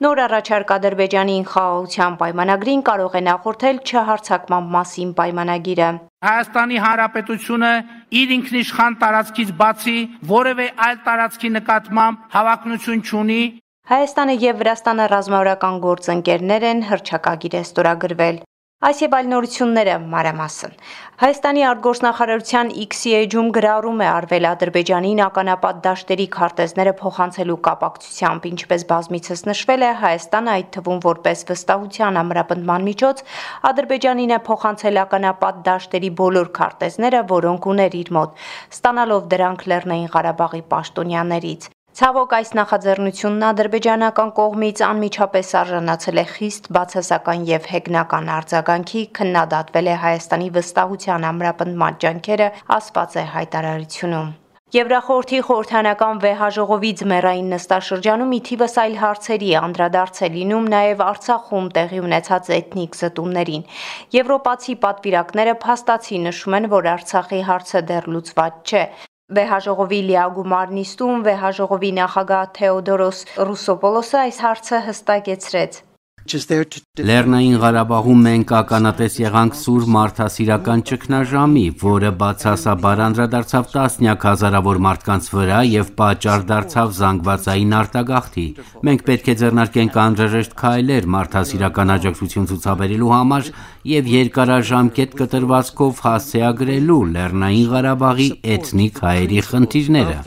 Նոր առաջարկ Ադրբեջանին խաղաղության պայմանագրին կարող է նախորդել չհարցակման մասին պայմանագիրը։ Հայաստանի Հանրապետությունը իր ինքնիշխան տարածքից բացի որևէ այլ տարածքի նկատմամբ հավակնություն չունի Հայաստանը եւ Վրաստանը ռազմավարական գործընկերներ են, հրճակագիր է ստորագրվել։ Այս եւ այլ նորությունները մանրամասն։ Հայաստանի արտգործնախարարության X-ի էջում գրառում է արվել Ադրբեջանին ականապատ դաշտերի քարտեզները փոխանցելու կապակցությամբ, ինչպես բազմիցս նշվել է, Հայաստանը այդ թվում որպես վստահության ամրապնդման միջոց Ադրբեջանին է փոխանցել ականապատ դաշտերի բոլոր քարտեզները, որոնք ուներ իր մոտ, ստանալով դրանք Լեռնային Ղարաբաղի պաշտոնյաներից։ Ցավոք այս նախաձեռնությունն ադրբեջանական կողմից անմիջապես արժանացել է խիստ բացասական եւ հեգնական արձագանքի, քննադատվել է Հայաստանի վստահության ամրապնդման ջանքերը, ասված է հայտարարությունում։ Եվրախորհրդի խորհրդանական վեհաժողովի ձմեռային նստաշրջանում ի թիվս այլ հարցերի անդրադարձ է լինում նաև Արցախում տեղի ունեցած էթնիկ զտումներին։ Եվրոպացի պատվիրակները փաստացի նշում են, որ Արցախի հարցը դեռ լուծված չէ։ Վեհաժողովի լիագումար նիստում վեհաժողովի նախագահ Թեոդորոս Ռուսոպոլոսը այս հարցը հստակեցրեց։ Լեռնային Ղարաբաղում մենք ականատես եղանք սուր մարդասիրական ճգնաժամի, որը բացասաբար անդրադարձավ տասնյակ հազարավոր մարդկանց վրա եւ պատճառ դարձավ զանգվածային արտագաղթի։ Մենք պետք է ձեռնարկենք անհրաժեշտ քայլեր մարդասիրական աջակցություն ցուցաբերելու համար եւ երկարաժամկետ կտրվածքով հասցեագրելու Լեռնային Ղարաբաղի էթնիկ հայերի խնդիրները։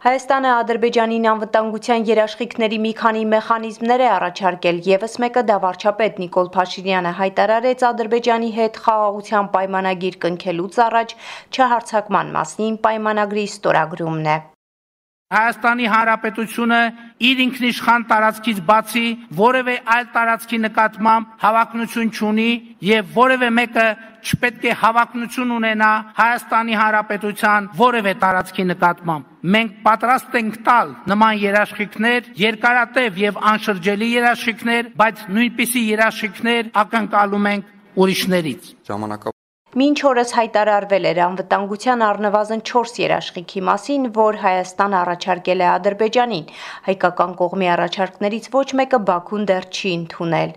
Հայաստանը Ադրբեջանին անվտանգության երաշխիքների մի քանի մեխանիզմներ է առաջարկել։ Եվս մեկը դա վարչապետ Նիկոլ Փաշինյանը հայտարարեց Ադրբեջանի հետ խաղաղության պայմանագիր կնքելուց առաջ չհարցակման մասին պայմանագրի ստորագրումն է։ Հայաստանի Հանրապետությունը իր ինքնիշխան տարածքից բացի որևէ այլ տարածքի նկատմամբ հավակնություն չունի եւ որևէ մեկը չպետք է հավակնություն ունենա Հայաստանի Հանրապետության որևէ տարածքի նկատմամբ։ Մենք պատրաստ ենք տալ նման երաշխիքներ, երկարատև եւ անշրջելի երաշխիքներ, բայց նույնպիսի երաշխիքներ ակնկալում ենք ուրիշներից։ Ժամանակա Մինչ օրս հայտարարվել էր անվտանգության առնվազն 4 երաշխիքի մասին, որ Հայաստան առաջարկել է Ադրբեջանին։ Հայկական կողմի առաջարկներից ոչ մեկը Բաքուն դեռ չի ընդունել։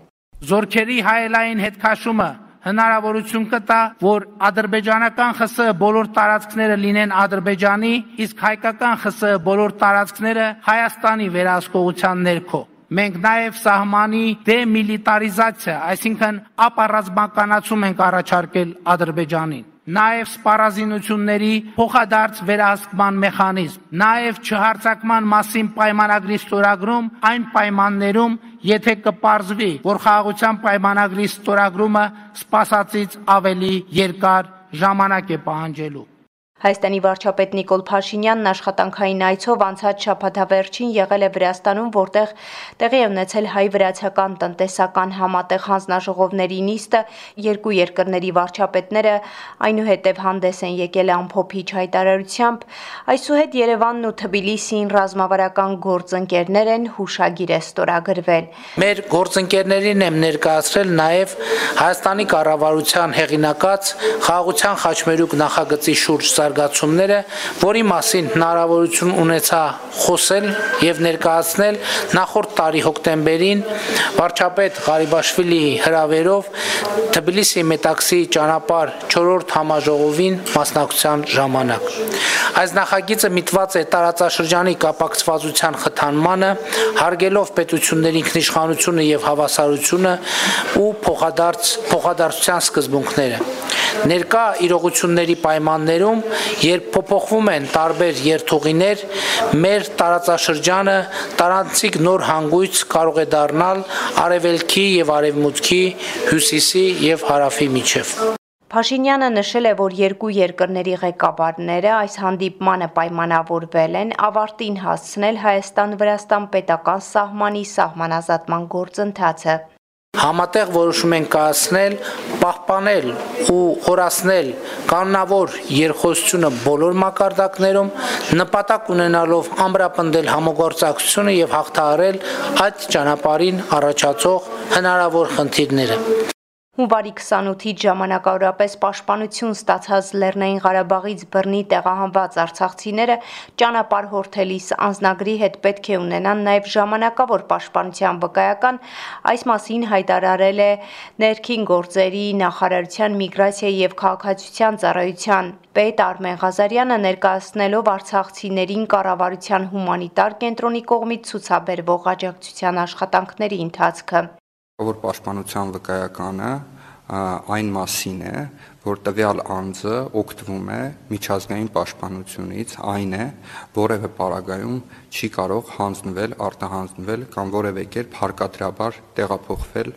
Զորքերի հայելային հետքաշումը հնարավորություն կտա, որ ադրբեջանական ԽՍՀ բոլոր տարածքները լինեն Ադրբեջանի, իսկ հայկական ԽՍՀ բոլոր տարածքները Հայաստանի վերահսկողության ներքո։ Մենք նաև սահմանի դեմիլիտարիզացիա, այսինքն ապառազմականացում ենք առաջարկել Ադրբեջանին նաև սպառազինությունների փոխադարձ վերահսկման մեխանիզմ, նաև չհարցակման մասին պայմանագրի ստորագրում այն պայմաններում, եթե կպարզվի, որ խաղաղության պայմանագրի ստորագրումը սպասածից ավելի երկար ժամանակ է պահանջելու։ Հայաստանի վարչապետ Նիկոլ Փաշինյանն աշխատանքային այցով անցած շաբաթավերջին եղել է Վրաստանում, որտեղ տեղի է ունեցել հայ-վրացական տնտեսական համատեղ հանձնաժողովների նիստը, երկու երկրների վարչապետները այնուհետև հանդես են եկել ամփոփիչ հայտարարությամբ։ Այսուհետ Երևանն ու Թբիլիսին ռազմավարական գործընկերներ են հուշագիր է ստորագրվել։ Մեր գործընկերներին եմ ներկայացրել նաև Հայաստանի կառավարության հեղինակած խաղաղության խաչմերուկ նախագծի շուրջ զարգացումները, որի մասին հնարավորություն ունեցա խոսել եւ ներկայացնել նախորդ տարի հոկտեմբերին վարչապետ Ղարիբաշվիլիի հրավերով Թբիլիսի Մետաքսի ճանապարհ 4-րդ համաժողովին մասնակցության ժամանակ։ Այս նախագիծը միտված է տարածաշրջանի կապակցվածության խթանմանը, հարգելով պետությունների ինքնիշխանությունը եւ հավասարությունը ու փոխադարձ փոխադարձության սկզբունքները։ Ներկա իրողությունների պայմաններում, երբ փոփոխվում են տարբեր երթուղիներ, մեր տարածաշրջանը տարանցիկ նոր հանգույց կարող է դառնալ արևելքի եւ արևմուտքի, հյուսիսի եւ հարավի միջև։ Փաշինյանը նշել է, որ երկու երկրների ղեկավարները այս հանդիպմանը պայմանավորվել են ավարտին հասցնել Հայաստան-Վրաստան պետական սահմանի սահմանազատման գործընթացը համատեղ որոշում են կայացնել պահպանել ու խորացնել կանոնավոր երկխոսությունը բոլոր մակարդակներում նպատակ ունենալով ամրապնդել համագործակցությունը եւ հաղթահարել այդ ճանապարհին առաջացող հնարավոր խնդիրները Հունվարի 28-ից ժամանակավորապես պաշտպանություն ստացած Լեռնային Ղարաբաղից բռնի տեղահանված արցախցիները ճանապարհ հորթելիս անznագրի հետ պետք է ունենան նաև ժամանակավոր պաշտպանության վկայական, այս մասին հայտարարել է Ներքին գործերի նախարարության միգրացիայի եւ քաղաքացիության ծառայության պետ Արմեն Ղազարյանը ներկայացնելով արցախցիներին կառավարության հումանիտար կենտրոնի կողմից ցուցաբերվող աջակցության աշխատանքների ընթացքը որ պաշտպանության վկայականը այն մասին է, որ տվյալ անձը օգտվում է միջազգային պաշտպանությունից, այն է, որևէ պարագայում չի կարող հանձնվել, արտահանձնվել կամ որևէ կերպ հարկադրաբար տեղափոխվել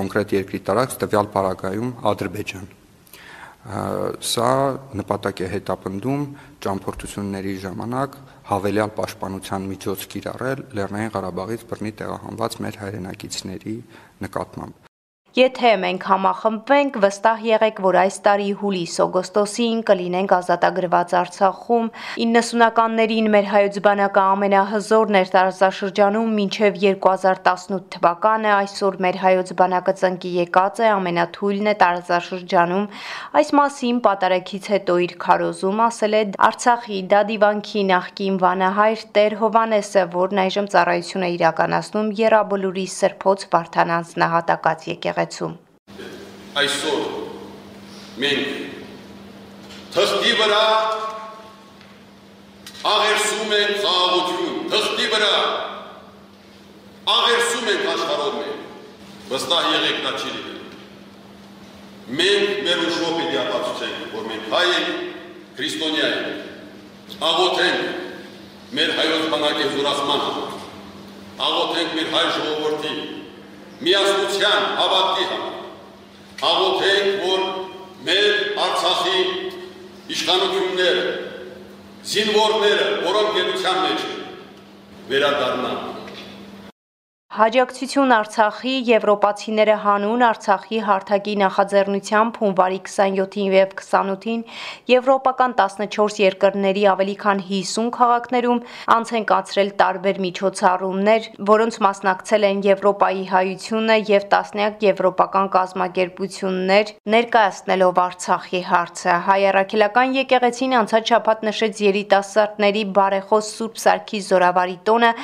կոնկրետ երկրի տարածք, տվյալ պարագայում Ադրբեջան։ Սա նպատակ է հետապնդում ճամփորդությունների ժամանակ հավելյալ պաշտպանության միջոց կիրառել Լեռնային Ղարաբաղից բռնի տեղահանված մեր հայրենակիցների նկատմամբ։ Եթե մենք համախմբվենք, վստահ եղեք, որ այս տարի հուլիս-օգոստոսին կլինենք ազատագրված Արցախում։ 90-ականներին մեր հայոց բանակը ամենահզոր ներտարզաշրջանում մինչև 2018 թվականը, այսօր մեր հայոց բանակը ծնկի եկած է ամենաթույլն է տարածաշրջանում։ Այս մասին պատարակից հետո իր քարոզում ասել է Արցախի դադիվանքի նախկին վանահայր Տեր Հովանեսը, որն այժմ ծառայություն է իրականացնում Եռաբլուրի Սրբոց Վարդանանց նահատակած եկեղեցի եկեղեցում։ Այսօր մենք թղթի վրա աղերսում ենք խաղաղություն, թղթի վրա աղերսում ենք աշխարհով մենք։ Վստահ եղեք դա չի լինելու։ Մենք մեր ուժով պիտի ապացուցենք, որ մենք հայ ենք, քրիստոնյա ենք։ Աղոթենք մեր հայոց բանակի զորացման համար։ Աղոթենք մեր հայ ժողովրդի միասնության հավատքի համար։ Աղոթենք, որ մեր Արցախի իշխանությունները, զինվորները, որոնք գերության մեջ են, վերադառնան Հաջակցություն Արցախի եվրոպացիները հանուն Արցախի հարթակի նախաձեռնությամբ հունվարի 27-ին եւ 28-ին եվրոպական 14 երկրների ավելի քան 50 քաղաքներում անց են կացրել տարբեր միջոցառումներ, որոնց մասնակցել են Եվրոպայի հայությունը եւ տասնյակ եվրոպական կազմակերպություններ, ներկայացնելով Արցախի հարցը։ Հայ առաքելական եկեղեցին անցած շաբաթ նշեց երիտասարդների բարեխոս Սուրբ Սարգիս Զորավարի տոնը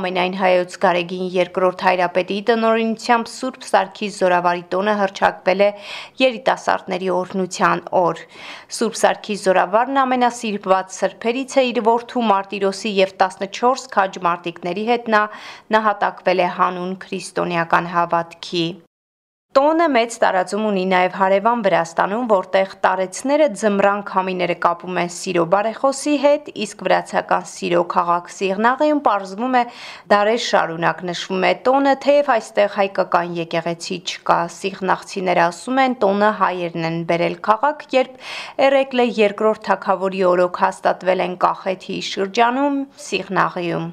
ամենայն հայոց գարեգին երկրորդ հայրապետի տնօրինությամբ Սուրբ Սարգիս Զորավարի տոնը հրճակվել է երիտասարդների օրհնության օր։ Սուրբ Սարգիս Զորավարն ամենասիրված սրբերից է իր որդու Մարտիրոսի եւ 14 քաջ մարտիկների հետ նա նահատակվել է հանուն քրիստոնեական հավատքի։ Տոնը մեծ տարածում ունի նաև հարևան Վրաստանում, որտեղ տարեցները ձմռան քամիները կապում են Սիրո բարեխոսի հետ, իսկ վրացական Սիրո քաղաք Սիղնաղիում պարզվում է դարեր շարունակ նշվում է տոնը, թեև այստեղ հայկական եկեղեցի չկա։ Սիղնաղցիները ասում են տոնը հայերն են բերել քաղաք, երբ Էրեկլե երկրորդ թագավորի օրոք հաստատվել են Կախեթի շրջանում Սիղնաղիում։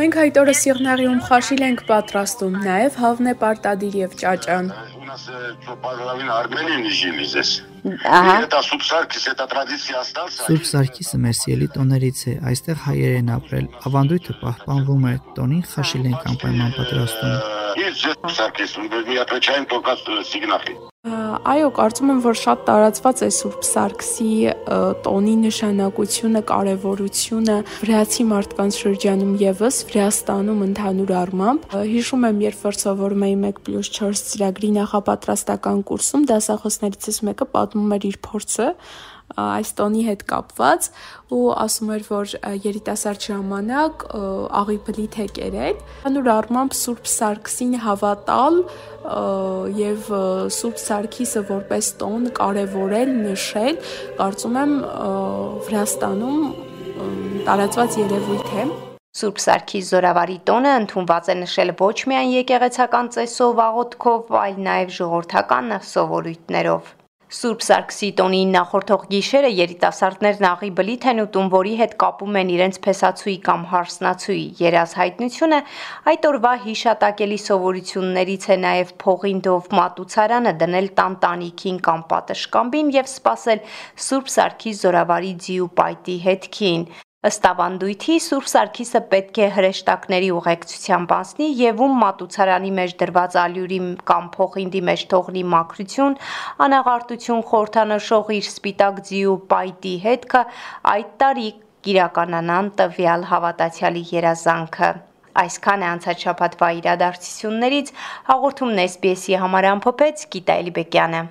Մենք հայտորը Սիղնաղիում խաշիլ ենք պատրաստում, նաև հավն է պարտադիր եւ ճաճան нас что половина армянин жили здесь. Ահա։ Это Սուրբ Սարգիս, это традиция остался. Սուրբ Սարգիսը մեր սիրելի տոներից է, այստեղ հայեր են ապրել։ Ավանդույթը պահպանվում է, տոնին խաշիլ են անպայման պատրաստում։ Իսկ Սարգիս, мы отвечаем только сигнахи։ Այո, կարծում եմ, որ շատ տարածված է Սուրբ Սարգսի տոնի նշանակությունը, կարևորությունը վրացի մարդկանց շրջանում եւս Վրաստանում ընդհանուր առմամբ։ Հիշում եմ, երբ որ սովորում էի 1+4 ծրագրի նախապատրաստական կուրսում, դասախոսներիցս մեկը պատմում էր իր փորձը այս տոնի հետ կապված ու ասում էր, որ երիտասարդ ժամանակ աղի բլիթ է կերել։ Անուր առմամբ Սուրբ Սարգսին հավատալ եւ Սուրբ Սարգիսը որպես տոն կարևորել, նշել, կարծում եմ Վրաստանում տարածված երևույթ է։ Սուրբ Սարգիս Զորավարի տոնը ընդունված է նշել ոչ միայն եկեղեցական ծեսով, աղոթքով, այլ նաև ժողովրդական սովորույթներով։ Սուրբ Սարգսի տոնին նախորդող գիշերը երիտասարդներն աղի բլիթ են ուտում, որի հետ կապում են իրենց փեսացուի կամ հարսնացուի երազհայտնությունը, այդ օրվա հիշատակելի սովորություններից է նաև փողին դով մատուցարանը դնել տան տանիքին կամ պատշկամբին եւ սпасել Սուրբ Սարգսի զորավարի ձիու պայտի հետքին։ Ըստ ավանդույթի Սուրբ Սարգիսը պետք է հրեշտակների ուղեկցությամբ անցնի եւ ում մատուցարանի մեջ դրված ալյուրի կամ փոխինդի մեջ թողնի մաքրություն, անաղարտություն խորթանշող իր սպիտակ ձիու պայտի հետքը այդ տարի կիրականանան տվյալ հավատացյալի երազանքը։ Այսքան է անցած շաբաթվա իրադարձություններից հաղորդումն SPS-ի համար ամփոփեց Գիտա Էլիբեկյանը։